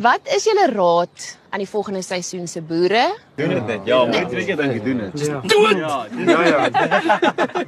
Wat is julle raad aan die volgende seisoen se boere? Doen dit net. Ja, moet weet jy dink jy doen dit. Just do it. Ja, ja. ja.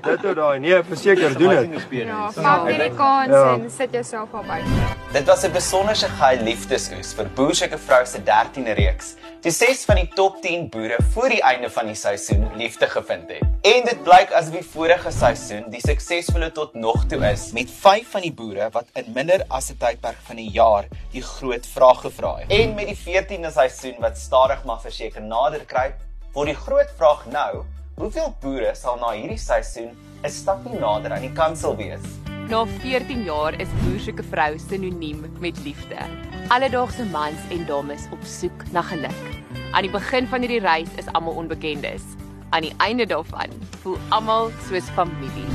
Dit ou daai, nee, verseker doen dit. Ja, val nie die kans ja. en sit jouself op uit. Dit was 'n besonderse gaai liefdesoes vir Boerseker vrou se 13de reeks. Die ses van die top 10 boere voor die einde van die seisoen liefde gevind het. En dit blyk asof die vorige seisoen die suksesvolle tot nog toe is met 5 van die boere wat in minder as 'n tydperk van 'n jaar die groot vraag gevra het. En met die 14de seisoen wat stadig maar verseker nader kruip, word die groot vraag nou, hoeveel boere sal na hierdie seisoen 'n stapie nader aan die kansel wees? Na 14 jaar is boersoeke vrou sinoniem met liefde. Alledaagse mans en dames op soek na geluk. Aan die begin van hierdie reis is almal onbekendes. Aan die einde daarvan voel almal soos familie.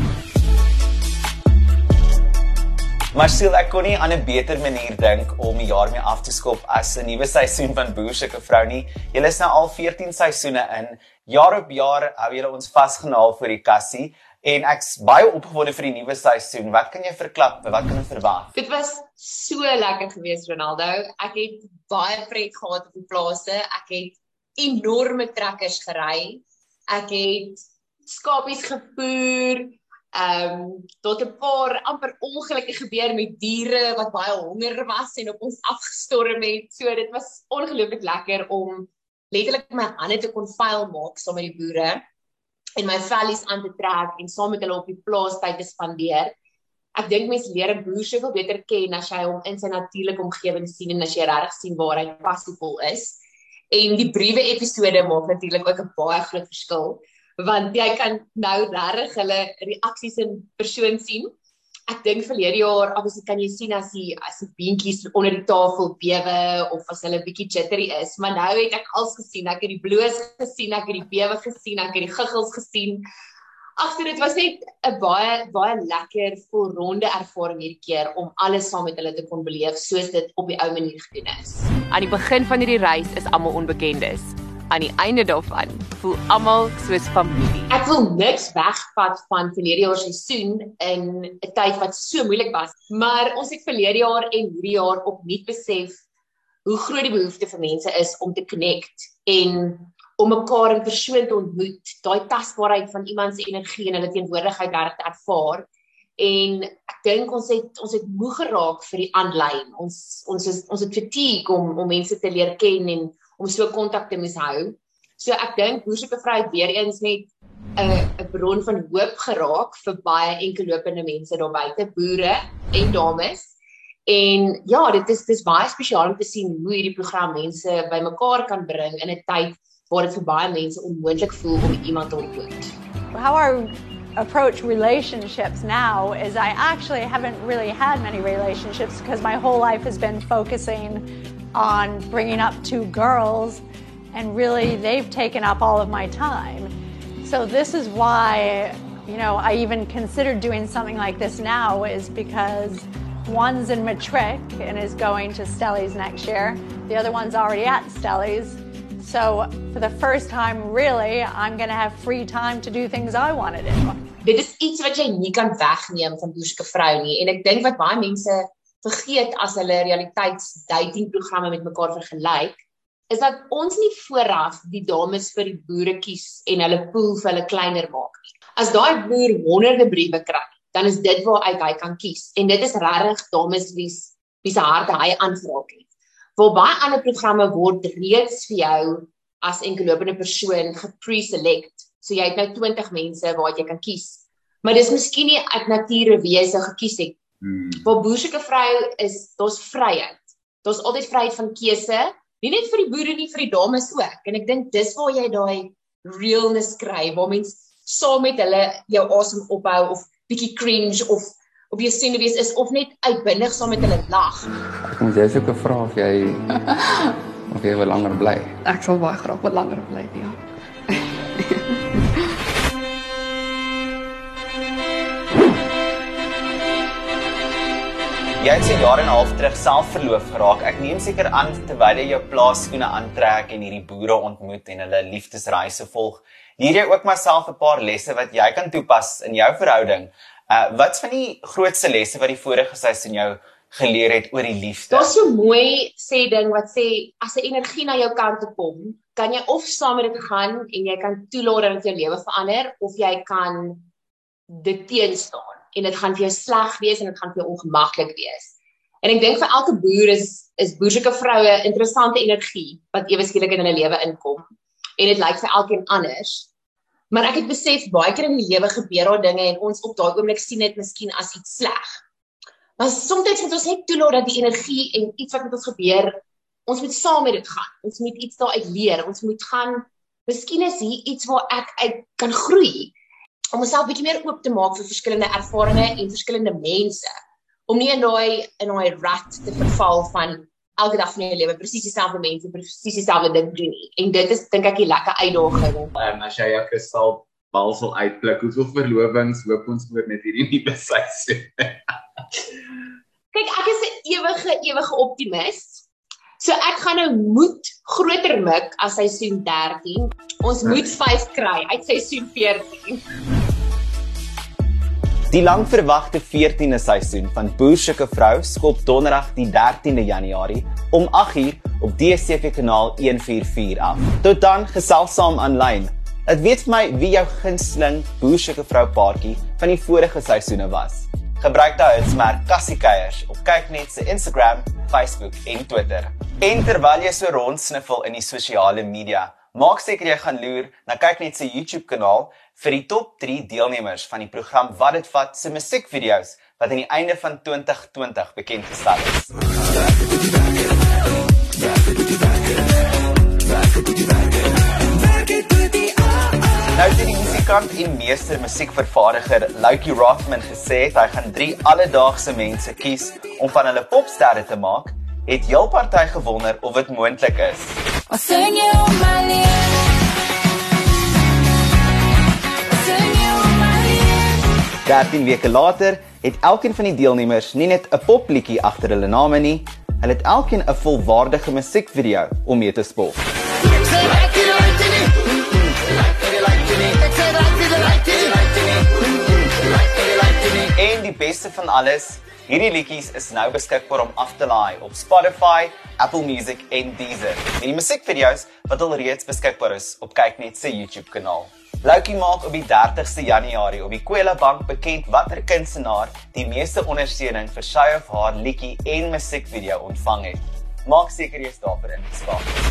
Maar sien ek kon nie aan 'n beter manier dink om die jaar mee af te skop as 'n nuwe seisoen van Boerseker vrou nie. Julle is nou al 14 seisoene in. Jaar op jaar hou julle ons vasgenaal vir die kassie en ek's baie opgewonde vir die nuwe seisoen. Wat kan jy verklap? Wat kan ons verwag? Dit was so lekker geweest Ronaldo. Ek het baie pret gehad op die plase. Ek het enorme trekkers gery. Ek het skapies gevoer ehm um, tot 'n paar amper ongelukke gebeur met diere wat baie honger was en op ons afgestorm het. So dit was ongelooflik lekker om letterlik my hande te kon vuil maak saam met die boere en my vellies aan te trek en saam met hulle op die plaas tyd te spandeer. Ek dink mense leer 'n boer soveel beter ken as jy hom in sy natuurlike omgewing sien en as jy regtig sien waar hy passievol is. En die briewe episode maak natuurlik ook 'n baie groot verskil want jy kan nou regtig hulle reaksies in persoon sien. Ek dink verlede jaar, obviously kan jy sien as die as die beentjies onder die tafel bewe of as hulle bietjie jittery is, maar nou het ek alles gesien. Ek het die bloos gesien, ek het die bewe gesien, ek het die guggels gesien. Agter dit was net 'n baie baie lekker volronde ervaring hierdie keer om alles saam met hulle te kon beleef soos dit op die ou manier gedoen is. Aan die begin van hierdie reis is almal onbekendes aan die einde daarvan voel almal soos familie. Ek wil niks wegvat van verlede jaar se seisoen in 'n tyd wat so moeilik was, maar ons het verlede jaar en hierdie jaar opnuut besef hoe groot die behoefte vir mense is om te connect en om mekaar in persoon te ontmoet, daai tasbaarheid van iemand se energie en hulle teenwoordigheid reg te ervaar. En ek dink ons het ons het moeg geraak vir die aanlyn. Ons ons is ons het fatigue om om mense te leer ken en om so kontak te mishou. So ek dink Boerseker vryheid weer eens net 'n 'n bron van hoop geraak vir baie enkellopende mense daar buite, boere en dames. En ja, dit is dis baie spesiaal om te sien hoe hierdie program mense bymekaar kan bring in 'n tyd waar dit vir baie mense onmoontlik voel om iemand te ontmoet. How our approach relationships now is I actually haven't really had many relationships because my whole life has been focusing on bringing up two girls, and really they've taken up all of my time. So, this is why, you know, I even considered doing something like this now, is because one's in matric and is going to Stellies next year, the other one's already at Stellies. So, for the first time, really, I'm going to have free time to do things I want to do. Dit is iets wat jy nie kan wegneem van Boerske vrou nie en ek dink wat baie mense vergeet as hulle realiteits dating programme met mekaar vergelyk, is dat ons nie vooraf die dames vir die boere kies en hulle pool vir hulle kleiner maak nie. As daai boer honderde briewe kry, dan is dit waar hy kan kies en dit is regtig dames wie wie se harte hy aanraak het. Waar baie ander programme word reeds vir jou as enkelopende persoon gepre-select. So jy het nou 20 mense waar jy kan kies. Maar dis miskien nie uit sou gekies het Hmm. Waar boerse vrou is, daar's vryheid. Daar's altyd vryheid van keuse, nie net vir die boere nie, vir die dames ook. En ek dink dis waar jy daai realness kry, waar mens saam met hulle jou asem ophou of bietjie cringe of op jou senuwees is of net uitbindig saam met hulle lag. Moet jy soek 'n vraag of jy of jy wil langer bly. Ek sal baie graag wat langer bly, ja. Jy het se jare en 'n half terug self verloof geraak. Ek neem seker aan terwyl jy jou plaasskoene aantrek en hierdie boere ontmoet en hulle liefdesreise volg, leer jy ook myself 'n paar lesse wat jy kan toepas in jou verhouding. Uh wat's van die grootste lesse wat die vorige seisoen jou geleer het oor die liefde. Daar's so mooi sê ding wat sê as 'n energie na jou kant toe kom, kan jy of saam met dit gaan en jy kan toelaat dat dit jou lewe verander of jy kan dit teenstaan en dit gaan vir jou sleg wees en dit gaan vir jou ongemaklik wees. En ek dink vir elke boer is is boerseke vroue interessante energie wat ewe skielik in hulle lewe inkom. En dit lyk vir elkeen anders. Maar ek het besef baie keer in die lewe gebeur daar dinge en ons op daai oomblik sien dit miskien as iets sleg. Maar soms moet ons net toelaat dat die energie en iets wat met ons gebeur, ons moet saam met dit gaan. Ons moet iets daaruit leer. Ons moet gaan Miskien is hier iets waar ek uit kan groei om myself bietjie meer oop te maak vir verskillende ervarings en verskillende mense om nie in daai in daai rat te verval van elke dag van jou lewe presies dieselfde mense presies dieselfde ding doen nie. En dit is dink ek 'n lekker uitdaging. Um, as jy jou kristal bal sal uitblik, hoeveel verlovings hoop ons oor met hierdie nuwe seisoen? Kyk, ek is 'n ewige ewige optimis. So ek gaan nou moet groter mik as seisoen 13. Ons moet 5 kry uit seisoen 14. Die langverwagte 14de seisoen van Boersukke Vrou skop donderdag die 13de Januarie om 8uur op DStv kanaal 144 af. Tot dan gesels saam aanlyn. Dit weet vir my wie jou gunsteling Boersukke Vrou paartjie van die vorige seisoene was. Gebruik daai hitsmerk Kassiekeiers op kyknet se Instagram, Facebook en Twitter. En terwyl jy so rondsniffel in die sosiale media, maak seker jy gaan loer na kyknet se YouTube kanaal vir die top 3 deelnemers van die program Wat dit vat se musiekvideo's wat aan die einde van 2020 bekend gestel is. Nou het die musikant en meester musiekvervaardiger Loukie Rothman gesê hy gaan drie alledaagse mense kies om van hulle popsterre te maak, het heel party gewonder of dit moontlik is. I'll sing you my name. 13 weke later het elkeen van die deelnemers nie net 'n popliedjie agter hulle name nie, hulle het elkeen 'n volwaardige musiekvideo om mee te speel. En die beste van alles, hierdie liedjies is nou beskikbaar om af te laai op Spotify, Apple Music en Deezer. En die musiekvideo's wat al reeds beskikbaar is op Kyknet se YouTube kanaal. Loukie maak op die 30ste Januarie op die Kwela Bank bekend watter kunstenaar die meeste ondersteuning vir sy of haar liedjie en musiekvideo ontvang het. Maak seker jy is daar vir inskakel.